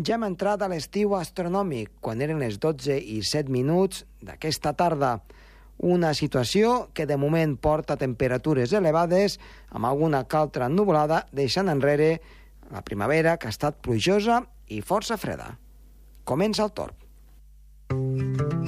Ja hem entrat a l'estiu astronòmic, quan eren les 12 i 7 minuts d'aquesta tarda. Una situació que de moment porta temperatures elevades, amb alguna caltra nuvolada, deixant enrere la primavera, que ha estat plujosa i força freda. Comença el torn.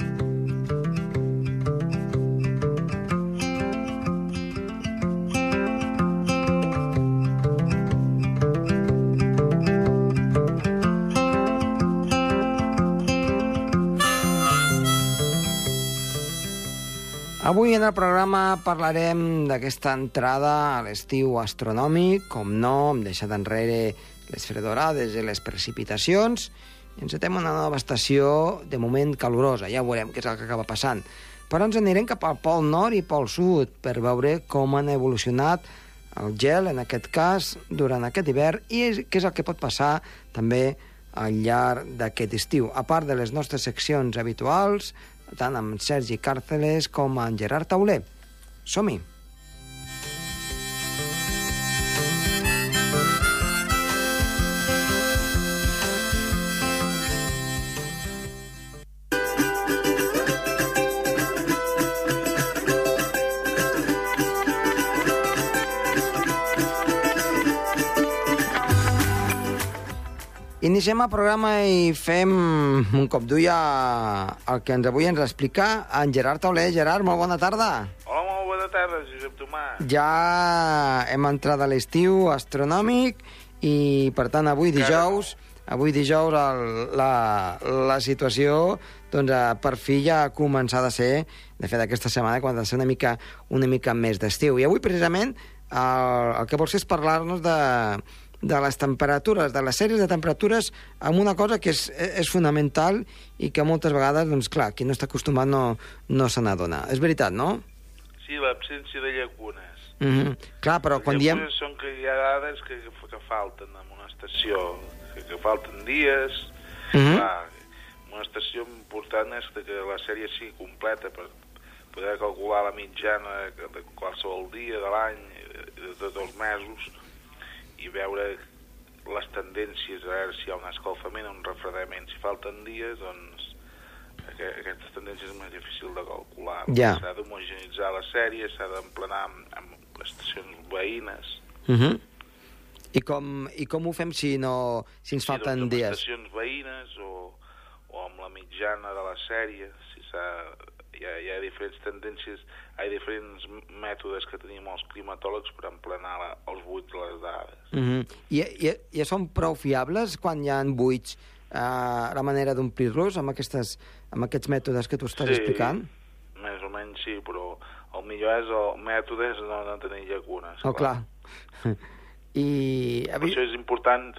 Avui en el programa parlarem d'aquesta entrada a l'estiu astronòmic, com no, hem deixat enrere les fredorades i les precipitacions, i encetem una nova estació, de moment calorosa, ja veurem què és el que acaba passant. Però ens anirem cap al pol nord i pol sud per veure com han evolucionat el gel, en aquest cas, durant aquest hivern, i què és el que pot passar també al llarg d'aquest estiu. A part de les nostres seccions habituals, tant amb Sergi Càrceles com amb Gerard Tauler. Som-hi! Iniciem el programa i fem un cop d'ull al que ens avui ens explica en Gerard Tauler. Gerard, molt bona tarda. Hola, molt bona tarda, Josep Tomà. Ja hem entrat a l'estiu astronòmic i, per tant, avui dijous, avui dijous el, la, la situació doncs, eh, per fi ja ha començat a ser, de fet, aquesta setmana, quan ha de ser una mica, una mica més d'estiu. I avui, precisament, el, el que vols és parlar-nos de, de les temperatures, de les sèries de temperatures, amb una cosa que és, és fonamental i que moltes vegades, doncs clar, qui no està acostumat no, no se n'adona. És veritat, no? Sí, l'absència de llacunes. Mm -hmm. Clar, però quan diem... són que hi ha dades que, que falten en una estació, que, que falten dies. Mm -hmm. Clar, una estació important és que la sèrie sigui completa per poder calcular la mitjana de qualsevol dia de l'any, de tots els mesos, i veure les tendències, a veure si hi ha un escalfament un refredament. Si falten dies, doncs aqu- aquestes tendències és més difícil de calcular. Ja. S'ha d'homogenitzar la sèrie, s'ha d'emplenar amb, amb estacions veïnes. Mm -hmm. I, com, I com ho fem si, no, si ens Sí, falten doncs, dies? Amb estacions veïnes o, o amb la mitjana de la sèrie, si s'ha... Hi ha, hi ha diferents tendències, hi ha diferents mètodes que tenim els climatòlegs per emplenar la, els buits de les dades. Mm -hmm. I, i, I són prou fiables quan hi ha buits eh, la manera d'omplir-los amb, aquestes, amb aquests mètodes que tu estàs explicant? més o menys sí, però el millor és el mètode és no, no tenir llacunes. Oh, clar. I... Per això és important,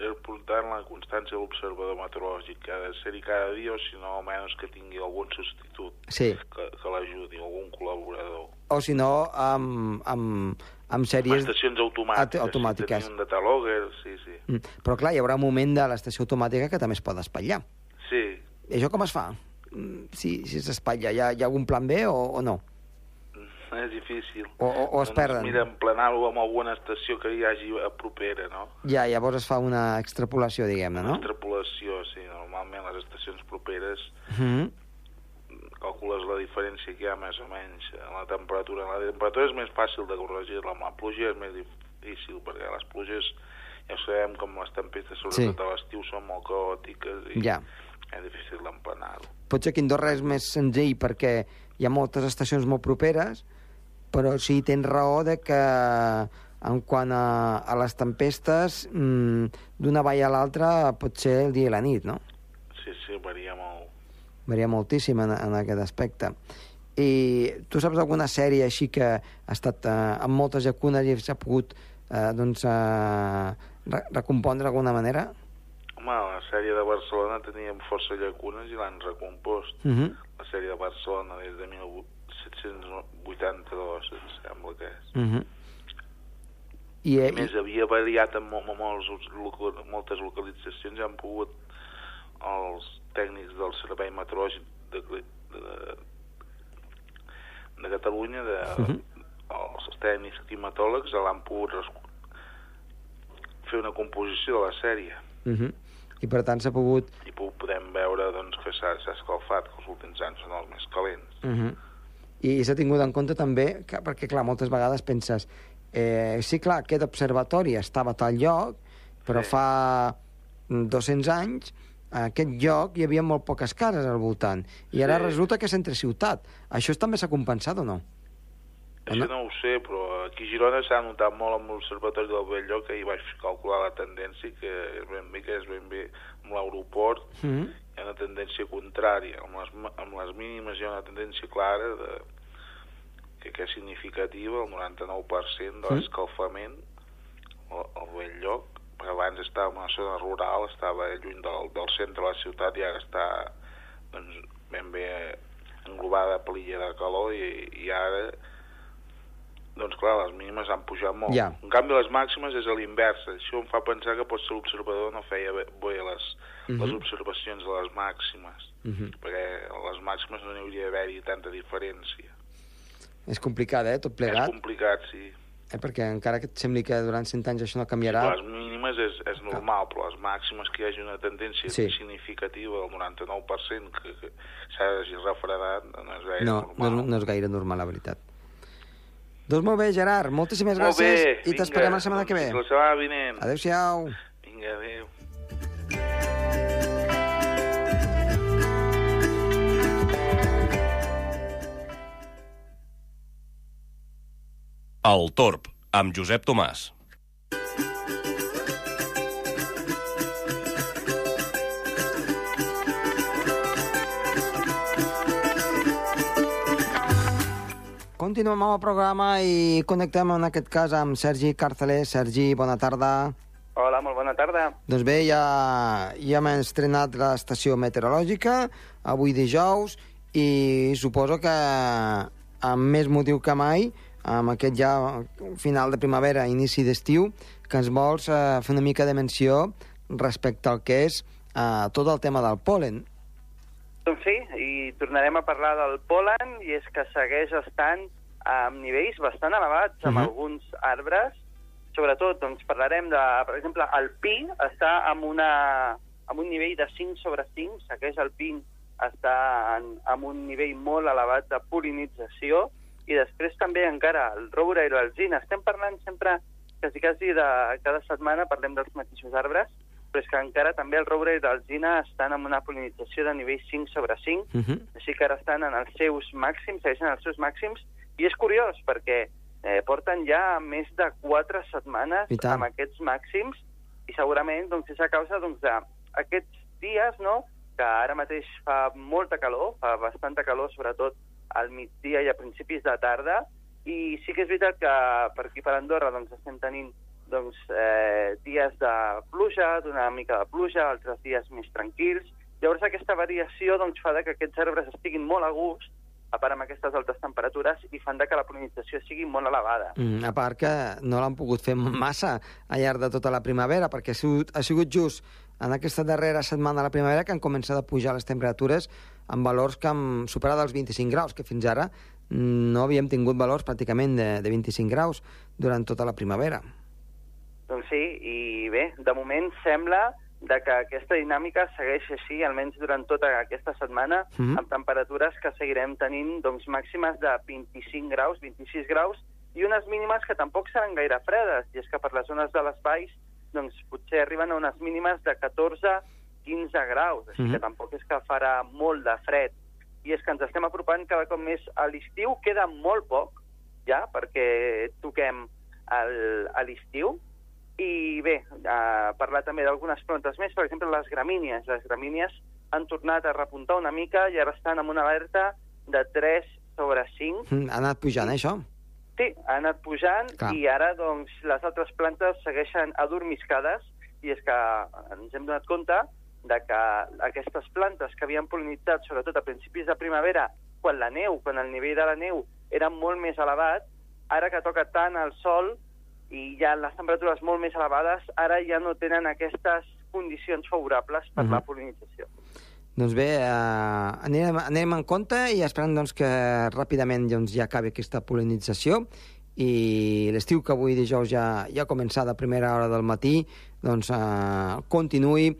és important la constància de l'observador meteorològic, que ha de ser-hi cada dia, o si no, almenys que tingui algun substitut Sí. que, que l'ajudi, algun col·laborador. O si no, amb, amb, amb Amb sèries... estacions automàtiques. Aut- automàtiques. Si tenim un datalogger, sí, sí. Mm, Però clar, hi haurà un moment de l'estació automàtica que també es pot espatllar. Sí, I això com es fa? Mm, Si, si s'espatlla, hi ha, hi ha algun plan B o, o no? És difícil. O, o, o es perden? Mira, emplenar-ho amb alguna estació que hi hagi a propera, no? Ja, llavors es fa una extrapolació, diguem-ne, Una no? extrapolació, sí. Normalment les estacions properes Mm calcules la diferència que hi ha més o menys en la temperatura. La temperatura és més fàcil de corregir-la, amb la pluja és més difícil, perquè les pluges ja sabem com les tempestes, sobretot Sí. a l'estiu, són molt caòtiques i Ja. és difícil d'emplenar-ho. Potser que Indorra és més senzill perquè hi ha moltes estacions molt properes, però sí tens raó de que en quant a, a les tempestes, mmm, d'una vall a l'altra pot ser el dia i la nit, no? Sí, sí, varia molt. Varia moltíssim en, en aquest aspecte. I tu saps alguna sèrie així que ha estat eh, amb moltes llacunes i s'ha pogut eh, doncs, eh, re recompondre d'alguna manera? Home, la sèrie de Barcelona teníem força llacunes i l'han recompost. Uh -huh. La sèrie de Barcelona des de 1782, em sembla que és. Uh -huh. I, eh, A més, havia variat en mo- molts, moltes localitzacions i han pogut els tècnics del Servei Meteorològic de, de, de Catalunya, de, Mhm. els tècnics climatòlegs, l'han pogut fer una composició de la sèrie. Uh -huh. I per tant s'ha pogut... I podem veure doncs, que s'ha escalfat, que els últims anys són els més calents. Uh -huh. I s'ha tingut en compte també, que, perquè clar, moltes vegades penses eh, sí, clar, aquest observatori estava a tal lloc, però Sí. fa 200 anys a aquest lloc hi havia molt poques cases al voltant, i ara Sí. resulta que és entre ciutat. Això també s'ha compensat o no? Això no ho sé, però aquí a Girona s'ha notat molt amb l'Observatori del Belllloc, que hi vaig calcular la tendència, que és ben bé que és ben bé amb l'aeroport, Mm -hmm. Una tendència contrària. Amb les, amb les mínimes hi ha una tendència clara de, que, que és significativa, el 99% de l'escalfament al, al bell lloc, perquè abans estava en una zona rural, estava lluny del, del centre de la ciutat i ara està doncs, ben bé englobada per l'illa de calor i, i ara doncs clar, les mínimes han pujat molt. Ja. En canvi, les màximes és a l'inversa. Això em fa pensar que potser l'observador no feia bé, les, les Mhm. observacions de les màximes, Mm -hmm. perquè a les màximes no n'hi hauria d'haver-hi tanta diferència. És complicat, eh, tot plegat, És complicat, sí. eh, perquè encara que et sembli que durant 100 anys això no canviarà... Les mínimes és, és normal, però les màximes que hi hagi una tendència Sí. significativa del 99% que, que s'hagi refredat, no és gaire No, no, normal. és- no és gaire normal, la veritat. Doncs molt bé, Gerard, moltíssimes Molt gràcies bé, i t'esperem la setmana que doncs ve. fins La setmana vinent. Adéu-siau. Vinga, adéu. El Torb, amb Josep Tomàs. Continuem amb el programa i connectem en aquest cas amb Sergi Carceler. Sergi, bona tarda. Hola, molt bona tarda. Doncs bé, ja, ja hem estrenat l'estació meteorològica, avui dijous, i suposo que amb més motiu que mai, amb aquest ja final de primavera, inici d'estiu, que ens vols eh, fer una mica de menció respecte al que és eh, tot el tema del pol·len. Doncs sí, i tornarem a parlar del pol·len, i és que segueix estant amb nivells bastant elevats amb Mhm. alguns arbres. Sobretot, doncs, parlarem de, per exemple, el pi està amb, una, amb un nivell de 5 sobre 5, segueix el pi està en, amb un nivell molt elevat de polinització, i després també encara el roure i l'alzina. Estem parlant sempre, quasi, quasi de cada setmana parlem dels mateixos arbres, però és que encara també el roure i l'alzina estan amb una polinització de nivell 5 sobre 5, Uh -huh. així que ara estan en els seus màxims, segueixen els seus màxims, i és curiós perquè eh, porten ja més de 4 setmanes amb aquests màxims, i segurament doncs, és a causa doncs, d'aquests dies, no?, que ara mateix fa molta calor, fa bastanta calor, sobretot al migdia i a principis de tarda, i sí que és veritat que per aquí per Andorra doncs, estem tenint doncs, eh, dies de pluja, d'una mica de pluja, altres dies més tranquils. Llavors aquesta variació doncs, fa que aquests arbres estiguin molt a gust, a part amb aquestes altes temperatures, i fan de que la polinització sigui molt elevada. Mm, a part que no l'han pogut fer massa al llarg de tota la primavera, perquè ha sigut, ha sigut just en aquesta darrera setmana de la primavera que han començat a pujar les temperatures amb valors que han superat els 25 graus, que fins ara no havíem tingut valors pràcticament de, de 25 graus durant tota la primavera. Doncs sí, i bé, de moment sembla de que aquesta dinàmica segueix així, almenys durant tota aquesta setmana, Mhm. amb temperatures que seguirem tenint doncs, màximes de 25 graus, 26 graus, i unes mínimes que tampoc seran gaire fredes, i és que per les zones de les valls doncs, potser arriben a unes mínimes de 14-15 graus, així Mhm. que tampoc és que farà molt de fred. I és que ens estem apropant cada cop més a l'estiu, queda molt poc, ja, perquè toquem el, a l'estiu, i bé, eh, parlar també d'algunes plantes més, per exemple, les gramínies. Les gramínies han tornat a repuntar una mica i ara estan amb una alerta de 3 sobre 5. Mm, Ha anat pujant, eh, això? Sí, ha anat pujant Clar. i ara doncs, les altres plantes segueixen adormiscades i és que ens hem donat compte de que aquestes plantes que havien polinitzat, sobretot a principis de primavera, quan la neu, quan el nivell de la neu era molt més elevat, ara que toca tant el sol i ha les temperatures molt més elevades, ara ja no tenen aquestes condicions favorables per Mhm. la polinització. Doncs bé, eh, anirem, anirem en compte i esperem doncs, que ràpidament doncs, ja acabi aquesta polinització i l'estiu que avui dijous ja, ja ha començat a primera hora del matí doncs, eh, continuï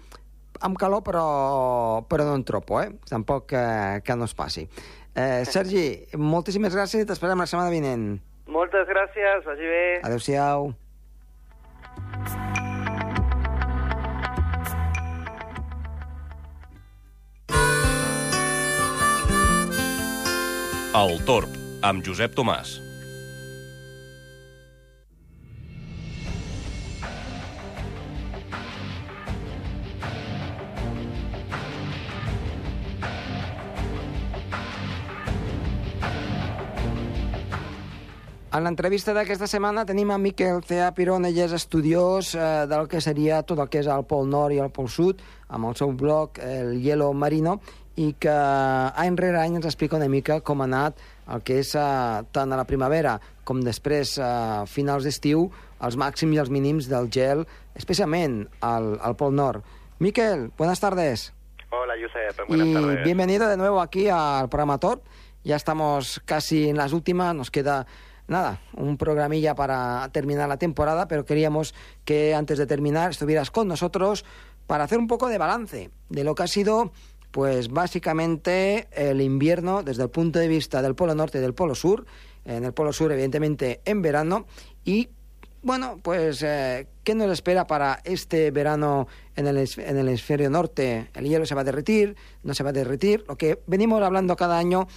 amb calor, però, però no en tropo, eh? Tampoc que, que no es passi. Eh, Sergi, moltíssimes gràcies i t'esperem la setmana vinent. Moltes gràcies, vagi bé. Adéu-siau. El Torb, amb Josep Tomàs. En l'entrevista d'aquesta setmana tenim a Miquel Cea Pirón, ell és estudiós eh, del que seria tot el que és el Pol Nord i el Pol Sud, amb el seu blog, el Hielo Marino, i que any rere any ens explica una mica com ha anat el que és eh, tant a la primavera com després a eh, finals d'estiu, els màxims i els mínims del gel, especialment al, al Pol Nord. Miquel, buenas tardes. Hola, Josep. Buenas y tardes. bienvenido de nuevo aquí al programa Tor. Ya estamos casi en las últimas, nos queda nada, un programilla para terminar la temporada, pero queríamos que antes de terminar estuvieras con nosotros para hacer un poco de balance de lo que ha sido, pues básicamente el invierno desde el punto de vista del Polo Norte y del Polo Sur, en el Polo Sur evidentemente en verano, y bueno, pues eh, ¿qué nos espera para este verano en el, en el hemisferio norte? El hielo se va a derretir, no se va a derretir, lo que venimos hablando cada año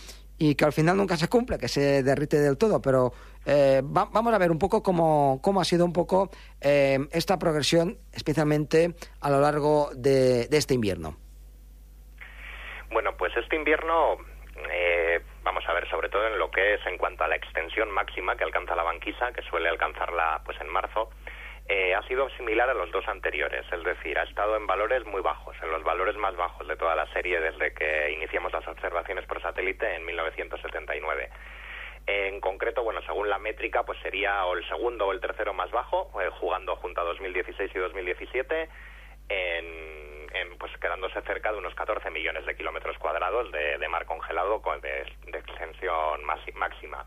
y que al final nunca se cumple, que se derrite del todo, pero eh, va- vamos a ver un poco cómo, cómo ha sido un poco eh, esta progresión, especialmente a lo largo de, de este invierno. Bueno, pues este invierno, eh, vamos a ver, sobre todo en lo que es en cuanto a la extensión máxima que alcanza la banquisa, que suele alcanzarla pues en marzo, eh, ha sido similar a los dos anteriores, es decir, ha estado en valores muy bajos, en los valores más bajos de toda la serie desde que iniciamos las observaciones por satélite en 1979. En concreto, bueno, según la métrica, pues sería o el segundo o el tercero más bajo, eh, jugando junto a 2016 y 2017, en, en, pues quedándose cerca de unos 14 millones de kilómetros cuadrados de, mar congelado con de, extensión máxima.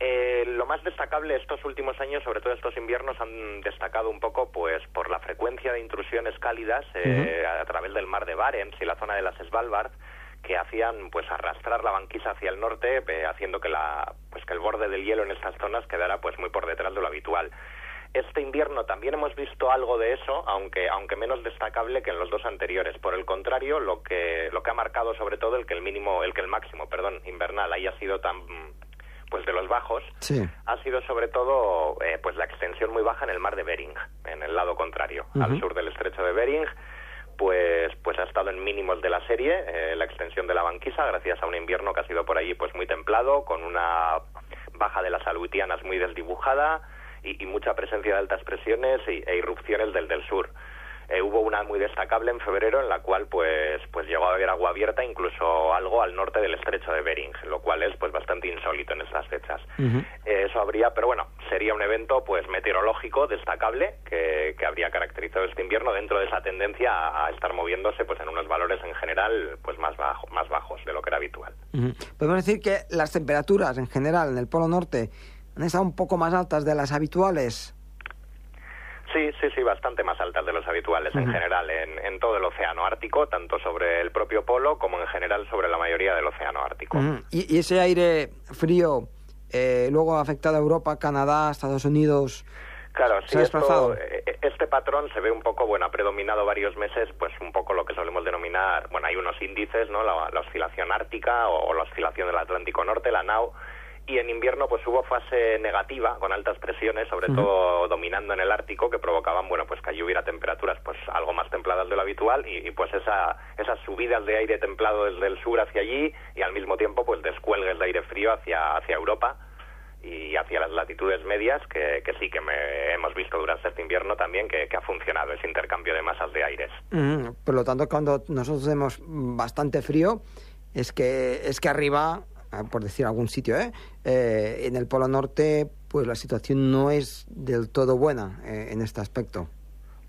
Eh, lo más destacable estos últimos años, sobre todo estos inviernos, han destacado un poco pues por la frecuencia de intrusiones cálidas eh, a través del mar de Barents y la zona de las Svalbard que hacían pues arrastrar la banquisa hacia el norte, eh, haciendo que la pues que el borde del hielo en estas zonas quedara pues muy por detrás de lo habitual. Este invierno también hemos visto algo de eso, aunque aunque menos destacable que en los dos anteriores. Por el contrario, lo que lo que ha marcado sobre todo el que el mínimo, el que el máximo, perdón, invernal haya sido tan pues de los bajos, Sí. ha sido sobre todo eh, pues la extensión muy baja en el mar de Bering, en el lado contrario, al sur del estrecho de Bering, pues pues ha estado en mínimos de la serie eh, la extensión de la banquisa gracias a un invierno que ha sido por allí pues muy templado, con una baja de las alutianas muy desdibujada y, y mucha presencia de altas presiones y- e irrupciones del del sur. Eh, hubo una muy destacable en febrero en la cual pues pues llegó a haber agua abierta incluso algo al norte del estrecho de Bering, lo cual es pues bastante insólito en estas fechas. Eh, eso habría, pero bueno, sería un evento pues meteorológico destacable que, que habría caracterizado este invierno dentro de esa tendencia a, a estar moviéndose pues en unos valores en general pues más bajo, más bajos de lo que era habitual. Podemos decir que las temperaturas en general en el Polo Norte han estado un poco más altas de las habituales. Sí, sí, sí, bastante más altas de los habituales en general en, en todo el océano ártico, tanto sobre el propio polo como en general sobre la mayoría del océano ártico. Ujú. y, y ese aire frío eh, luego ha afectado a Europa, Canadá, Estados Unidos. Claro, ¿Se sí, esto- eh, este patrón se ve un poco, bueno, ha predominado varios meses, pues un poco lo que solemos denominar, bueno, hay unos índices, ¿no? La, la oscilación ártica o, o la oscilación del Atlántico Norte, la NAO, y en invierno pues hubo fase negativa con altas presiones, sobre todo dominando en el Ártico, que provocaban, bueno, pues que allí hubiera temperaturas pues algo más templadas de lo habitual y, y, pues esa, esas subidas de aire templado desde el sur hacia allí y al mismo tiempo pues descuelgues de aire frío hacia, hacia Europa y hacia las latitudes medias, que, que sí que me- hemos visto durante este invierno también que, que ha funcionado ese intercambio de masas de aires. Ujú. Por lo tanto, cuando nosotros tenemos bastante frío, es que, es que arriba, por decir algún sitio, ¿eh? Eh, en el Polo Norte, pues la situación no es del todo buena eh, en este aspecto.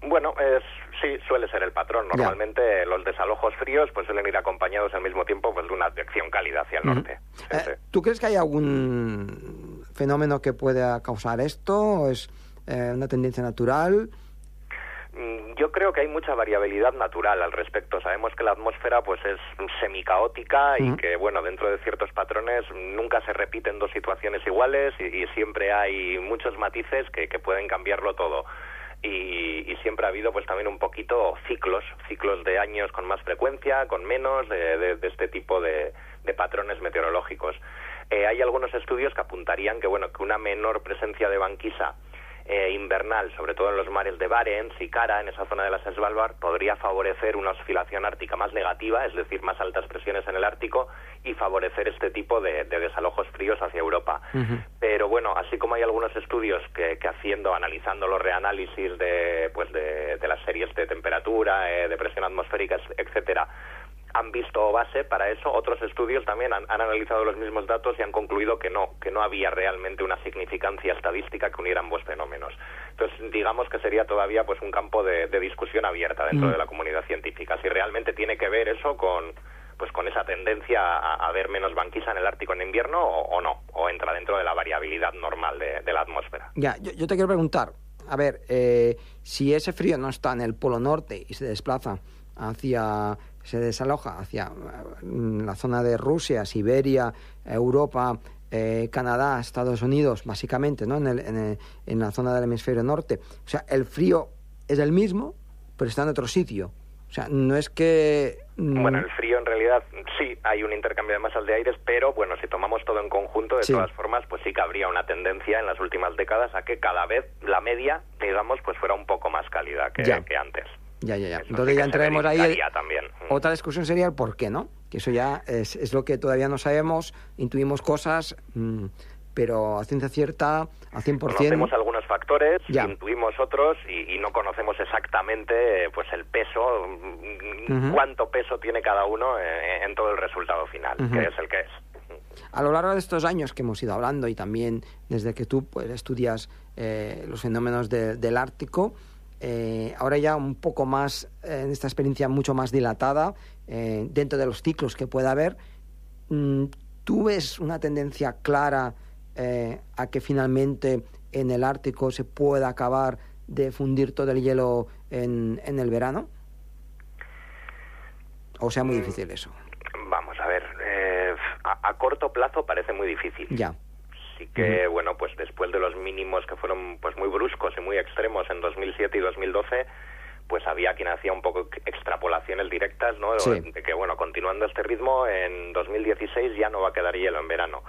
Bueno, es, sí, suele ser el patrón. Ya. Normalmente los desalojos fríos pues suelen ir acompañados al mismo tiempo pues, de una dirección cálida hacia el norte. Sí, Eh, sí. ¿Tú crees que hay algún fenómeno que pueda causar esto? ¿O es una tendencia natural? Yo creo que hay mucha variabilidad natural al respecto. Sabemos que la atmósfera pues es semicaótica y que bueno dentro de ciertos patrones nunca se repiten dos situaciones iguales y, siempre hay muchos matices que, pueden cambiarlo todo. Y, siempre ha habido pues también un poquito ciclos, ciclos de años con más frecuencia, con menos, de, este tipo de, patrones meteorológicos. Eh, hay algunos estudios que apuntarían que bueno que una menor presencia de banquisa eh, invernal, sobre todo en los mares de Barents y Kara, en esa zona de las Svalbard, podría favorecer una oscilación ártica más negativa, es decir, más altas presiones en el Ártico y favorecer este tipo de, desalojos fríos hacia Europa. Pero bueno, así como hay algunos estudios que, haciendo, analizando los reanálisis de, pues de, las series de temperatura, eh, de presión atmosférica, etcétera, han visto base para eso. Otros estudios también han, analizado los mismos datos y han concluido que no, que no había realmente una significancia estadística que uniera ambos fenómenos. Entonces, digamos que sería todavía pues un campo de, discusión abierta dentro mm. de la comunidad científica. Si realmente tiene que ver eso con pues con esa tendencia a, ver menos banquisa en el Ártico en invierno o, no, o entra dentro de la variabilidad normal de, la atmósfera. Ya, yo, te quiero preguntar, a ver, eh, si ese frío no está en el Polo Norte y se desplaza hacia se desaloja hacia mm, la zona de Rusia, Siberia, Europa, eh, Canadá, Estados Unidos, básicamente, ¿no? En, el, en, la zona del hemisferio norte. O sea, el frío es el mismo, pero está en otro sitio. O sea, no es que... Mm, bueno, el frío en realidad sí, hay un intercambio de masas de aires, pero bueno, si tomamos todo en conjunto, de todas formas, pues sí que habría una tendencia en las últimas décadas a que cada vez la media, digamos, pues fuera un poco más cálida que, que antes. Ya, ya, ya. Entonces ya entraremos ahí. También. Otra discusión sería el por qué, ¿no? Que eso ya es, es lo que todavía no sabemos, intuimos cosas, mm, pero a ciencia cierta, a 100%. Conocemos algunos factores, intuimos otros y, no conocemos exactamente pues el peso, mm, cuánto peso tiene cada uno eh, en, todo el resultado final, que es el que es. A lo largo de estos años que hemos ido hablando y también desde que tú pues, estudias eh, los fenómenos del Ártico, eh, ahora ya un poco más, eh, en esta experiencia mucho más dilatada, eh, dentro de los ciclos que pueda haber, mm, ¿tú ves una tendencia clara a que finalmente en el Ártico se pueda acabar de fundir todo el hielo en, en el verano? ¿O sea muy mm, difícil eso? Vamos a ver, a, a corto plazo parece muy difícil. Ya Así que, bueno, pues después de los mínimos que fueron pues muy bruscos y muy extremos en 2007 y 2012, pues había quien hacía un poco extrapolaciones directas, ¿no? De que, bueno, continuando este ritmo, en 2016 ya no va a quedar hielo en verano.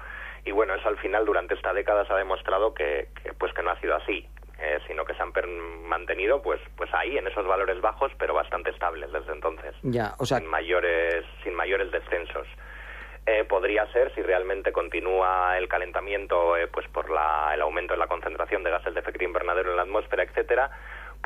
Y bueno, eso al final durante esta década se ha demostrado que, pues que no ha sido así. Eh, sino que se han mantenido pues pues ahí en esos valores bajos pero bastante estables desde entonces ya o sea sin mayores sin mayores descensos eh, podría ser, si realmente continúa el calentamiento eh, pues por la, el aumento en la concentración de gases de efecto invernadero en la atmósfera, etcétera,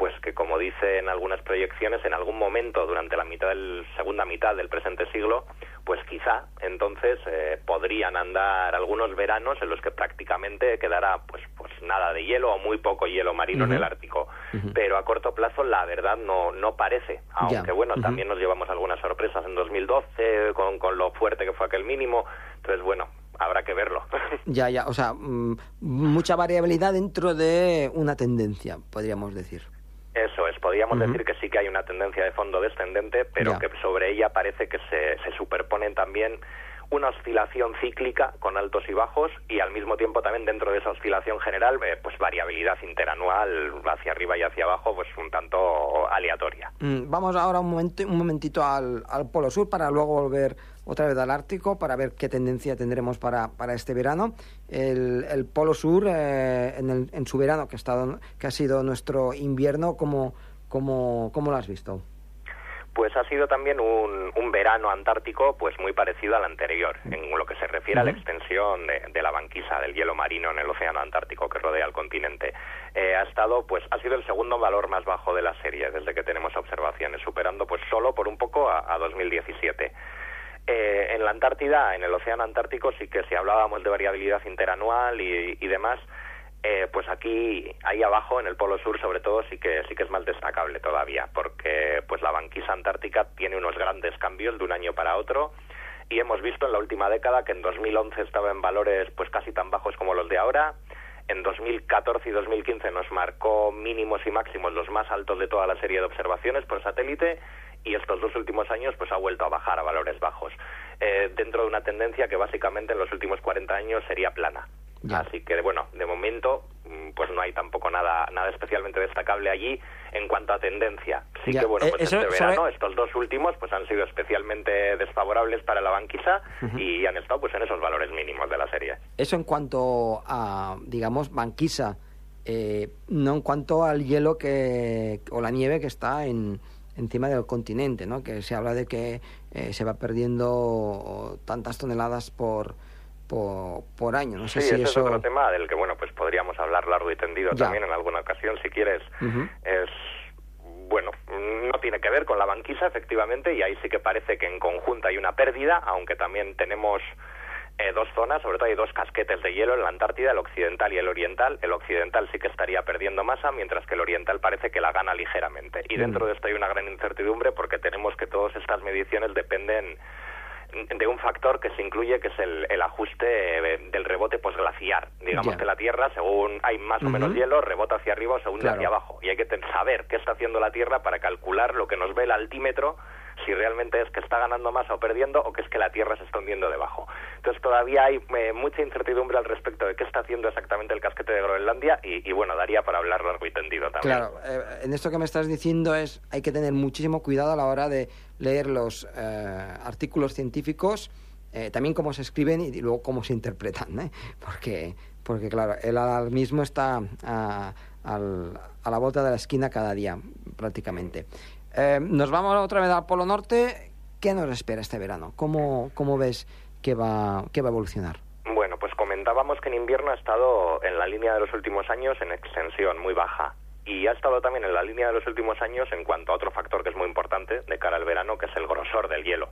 pues que como dicen algunas proyecciones, en algún momento durante la mitad del, segunda mitad del presente siglo, pues quizá entonces eh, podrían andar algunos veranos en los que prácticamente quedará pues pues nada de hielo o muy poco hielo marino en el Ártico. Pero a corto plazo la verdad no, no parece, aunque bueno, también nos llevamos algunas sorpresas en 2012 con, con lo fuerte que fue aquel mínimo. Entonces bueno, habrá que verlo. Ya, ya, o sea, mm, mucha variabilidad dentro de una tendencia, podríamos decir. Eso es, podríamos decir que sí que hay una tendencia de fondo descendente, pero que sobre ella parece que se, se superponen también una oscilación cíclica con altos y bajos y al mismo tiempo también dentro de esa oscilación general eh, pues variabilidad interanual hacia arriba y hacia abajo pues un tanto aleatoria. Mm, vamos ahora un, momento, un momentito al, al Polo Sur para luego volver otra vez al Ártico para ver qué tendencia tendremos para, para este verano. El, el Polo Sur eh, en, el, en, su verano que ha, estado, que ha sido nuestro invierno, ¿cómo, cómo, cómo lo has visto? pues ha sido también un, un, verano antártico pues muy parecido al anterior en lo que se refiere a la extensión de, la banquisa del hielo marino en el océano antártico que rodea el continente eh, ha estado pues ha sido el segundo valor más bajo de la serie desde que tenemos observaciones superando pues solo por un poco a, 2017 eh, en la Antártida, en el Océano Antártico, sí que si hablábamos de variabilidad interanual y, demás, eh, pues aquí, ahí abajo, en el Polo Sur, sobre todo, sí que sí que es más destacable todavía, porque pues la banquisa antártica tiene unos grandes cambios de un año para otro y hemos visto en la última década que en 2011 estaba en valores pues casi tan bajos como los de ahora. en 2014 y 2015 nos marcó mínimos y máximos los más altos de toda la serie de observaciones por satélite y estos dos últimos años pues ha vuelto a bajar a valores bajos, eh, dentro de una tendencia que básicamente en los últimos 40 años sería plana. Así que, bueno, de momento, mm, pues no hay tampoco nada, nada especialmente destacable allí en cuanto a tendencia. Sí que, bueno, eh, pues este verano, estos dos últimos, pues han sido especialmente desfavorables para la banquisa y han estado, pues, en esos valores mínimos de la serie. Eso en cuanto a, digamos, banquisa, eh, no en cuanto al hielo que, o la nieve que está en, encima del continente, ¿no? Que se habla de que eh, se va perdiendo tantas toneladas por, por, año. No sé sí, si ese eso... es otro tema del que, bueno, pues podríamos hablar largo y tendido también en alguna ocasión, si quieres. Es bueno, no tiene que ver con la banquisa, efectivamente, y ahí sí que parece que en conjunto hay una pérdida, aunque también tenemos eh, dos zonas, sobre todo hay dos casquetes de hielo en la Antártida, el occidental y el oriental. El occidental sí que estaría perdiendo masa, mientras que el oriental parece que la gana ligeramente. Y dentro de esto hay una gran incertidumbre porque tenemos que todas estas mediciones dependen de un factor que se incluye que es el, ajuste del rebote posglaciar. Digamos que la Tierra, según hay más o menos hielo, rebota hacia arriba o según hacia abajo. Y hay que saber qué está haciendo la Tierra para calcular lo que nos ve el altímetro si realmente es que está ganando más o perdiendo o que es que la Tierra se está hundiendo debajo. Entonces todavía hay eh, mucha incertidumbre al respecto de qué está haciendo exactamente el casquete de Groenlandia y, bueno, daría para hablar largo y tendido también. Claro, eh, en esto que me estás diciendo es hay que tener muchísimo cuidado a la hora de leer los eh, artículos científicos, también cómo se escriben y luego cómo se interpretan, porque, porque claro, el alarmismo está a, a la vuelta de la esquina cada día prácticamente. Eh, nos vamos otra vez al Polo Norte. ¿Qué nos espera este verano? ¿Cómo, cómo ves que va, que va a evolucionar? Bueno, pues comentábamos que en invierno ha estado en la línea de los últimos años en extensión muy baja y ha estado también en la línea de los últimos años en cuanto a otro factor que es muy importante de cara al verano, que es el grosor del hielo.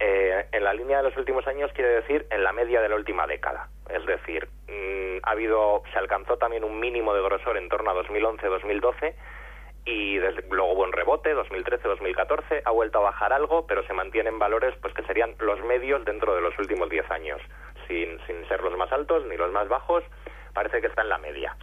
Eh, en la línea de los últimos años quiere decir en la media de la última década. Es decir, mm, ha habido, se alcanzó también un mínimo de grosor en torno a 2011-2012 y desde, luego hubo un rebote, 2013-2014, ha vuelto a bajar algo, pero se mantienen valores pues que serían los medios dentro de los últimos 10 años, sin, sin ser los más altos ni los más bajos, parece que está en la media.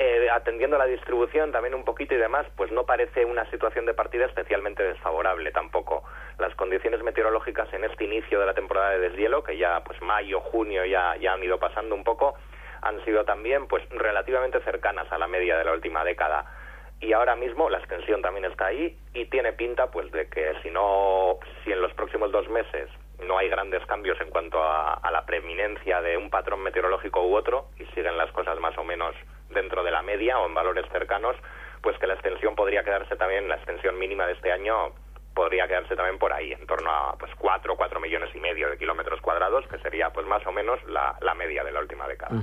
Eh, atendiendo a la distribución también un poquito y demás, pues no parece una situación de partida especialmente desfavorable tampoco. Las condiciones meteorológicas en este inicio de la temporada de deshielo, que ya pues mayo, junio ya, ya han ido pasando un poco, han sido también pues relativamente cercanas a la media de la última década y ahora mismo la extensión también está ahí y tiene pinta pues de que si no si en los próximos dos meses no hay grandes cambios en cuanto a, la preeminencia de un patrón meteorológico u otro y siguen las cosas más o menos dentro de la media o en valores cercanos pues que la extensión podría quedarse también la extensión mínima de este año podría quedarse también por ahí en torno a pues cuatro cuatro millones y medio de kilómetros cuadrados que sería pues más o menos la, media de la última década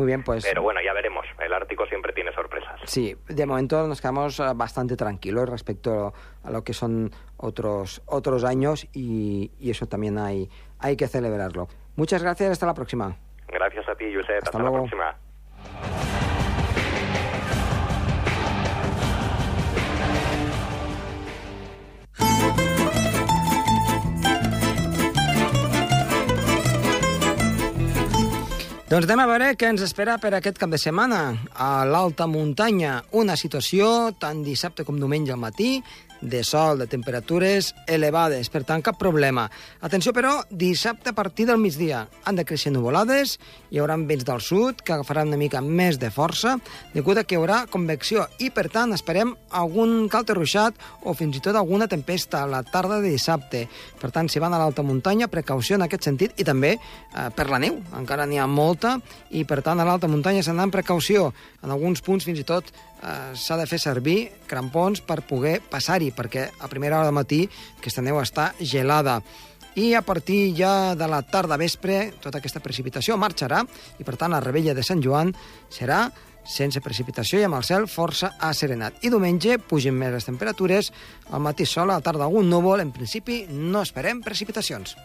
muy bien, pues. Pero bueno, ya veremos. El Ártico siempre tiene sorpresas. Sí, de momento nos quedamos eh, bastante tranquilos respecto a lo que son otros, otros años y, eso también hay, hay que celebrarlo. Muchas gracias, hasta la próxima. Gracias a ti, Josep. Hasta, hasta la próxima. Doncs anem a veure què ens espera per aquest cap de setmana. A l'alta muntanya, una situació tant dissabte com diumenge al matí, de sol, de temperatures elevades, per tant, cap problema. Atenció, però, dissabte a partir del migdia han de créixer nuvolades, hi haurà vents del sud que agafaran una mica més de força, degut a que hi haurà convecció i, per tant, esperem algun calte ruixat o fins i tot alguna tempesta a la tarda de dissabte. Per tant, si van a l'alta muntanya, precaució en aquest sentit i també eh, per la neu. Encara n'hi ha molta i, per tant, a l'alta muntanya s'han d'anar amb precaució. En alguns punts, fins i tot, eh, s'ha de fer servir crampons per poder passar-hi, perquè a primera hora del matí aquesta neu està gelada. I a partir ja de la tarda vespre tota aquesta precipitació marxarà i per tant la rebella de Sant Joan serà sense precipitació i amb el cel força asserenat. I diumenge pugen més les temperatures, al matí sol, a la tarda algun núvol, en principi no esperem precipitacions.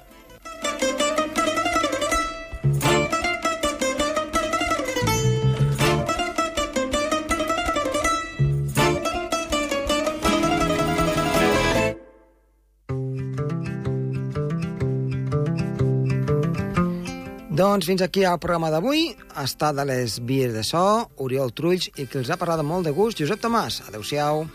Doncs fins aquí el programa d'avui. Estat a les vies de so, Oriol Trulls, i que els ha parlat molt de gust, Josep Tomàs. Adéu-siau.